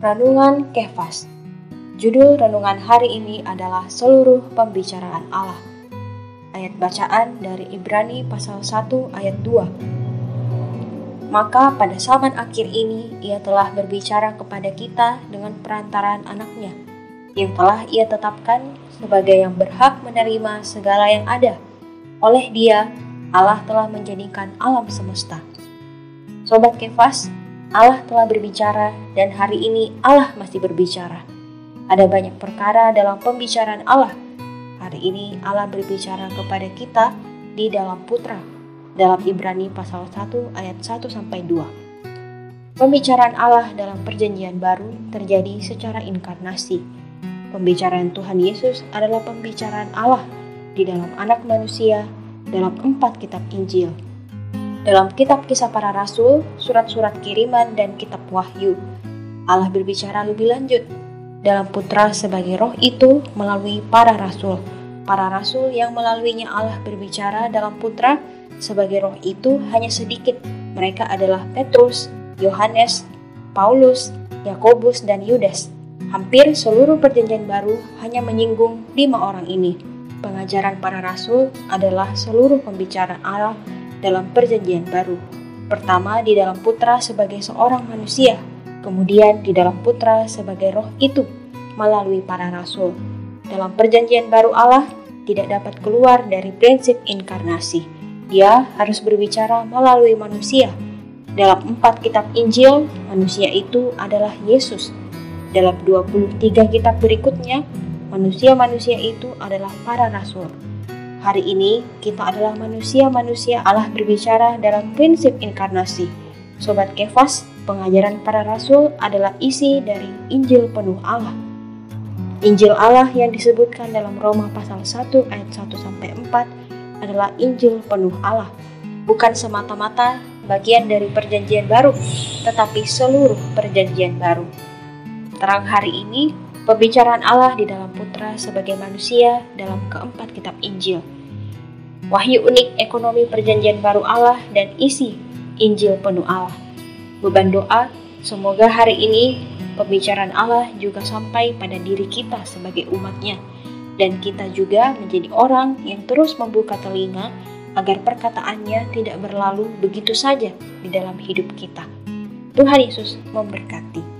Renungan Kefas Judul renungan hari ini adalah Seluruh Pembicaraan Allah. Ayat bacaan dari Ibrani pasal 1 ayat 2. Maka pada zaman akhir ini ia telah berbicara kepada kita dengan perantaraan anaknya, yang telah ia tetapkan sebagai yang berhak menerima segala yang ada. Oleh dia, Allah telah menjadikan alam semesta. Sobat Kefas, Allah telah berbicara dan hari ini Allah masih berbicara. Ada banyak perkara dalam pembicaraan Allah. Hari ini Allah berbicara kepada kita di dalam putra dalam Ibrani pasal 1 ayat 1 sampai 2. Pembicaraan Allah dalam perjanjian baru terjadi secara inkarnasi. Pembicaraan Tuhan Yesus adalah pembicaraan Allah di dalam anak manusia dalam empat kitab Injil dalam kitab kisah para rasul, surat-surat kiriman, dan kitab wahyu. Allah berbicara lebih lanjut dalam putra sebagai roh itu melalui para rasul. Para rasul yang melaluinya Allah berbicara dalam putra sebagai roh itu hanya sedikit. Mereka adalah Petrus, Yohanes, Paulus, Yakobus, dan Yudas. Hampir seluruh perjanjian baru hanya menyinggung lima orang ini. Pengajaran para rasul adalah seluruh pembicaraan Allah dalam Perjanjian Baru. Pertama, di dalam Putra sebagai seorang manusia, kemudian di dalam Putra sebagai Roh itu melalui para rasul. Dalam Perjanjian Baru, Allah tidak dapat keluar dari prinsip inkarnasi. Dia harus berbicara melalui manusia. Dalam empat kitab Injil, manusia itu adalah Yesus. Dalam 23 kitab berikutnya, manusia-manusia itu adalah para rasul. Hari ini kita adalah manusia-manusia Allah berbicara dalam prinsip inkarnasi. Sobat Kefas, pengajaran para rasul adalah isi dari Injil penuh Allah. Injil Allah yang disebutkan dalam Roma pasal 1 ayat 1 sampai 4 adalah Injil penuh Allah, bukan semata-mata bagian dari perjanjian baru, tetapi seluruh perjanjian baru. Terang hari ini Pembicaraan Allah di dalam Putra sebagai manusia dalam keempat kitab Injil. Wahyu unik ekonomi perjanjian baru Allah dan isi Injil penuh Allah. Beban doa, semoga hari ini pembicaraan Allah juga sampai pada diri kita sebagai umatnya dan kita juga menjadi orang yang terus membuka telinga agar perkataannya tidak berlalu begitu saja di dalam hidup kita. Tuhan Yesus memberkati.